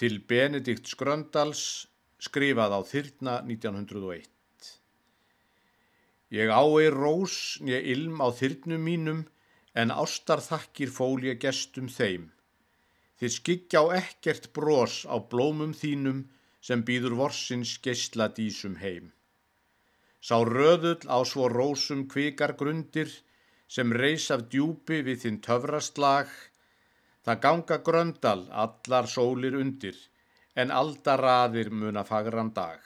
til Benedikt Skröndals skrifað á þyrna 1901. Ég ái rós nýja ilm á þyrnum mínum en ástar þakkir fól ég gestum þeim. Þið skyggja á ekkert brós á blómum þínum sem býður vorsins geysla dísum heim. Sá röðull á svo rósum kvikar grundir sem reys af djúpi við þinn töfraslag Það ganga gröndal allar sólir undir, en aldaraðir muna fagran dag.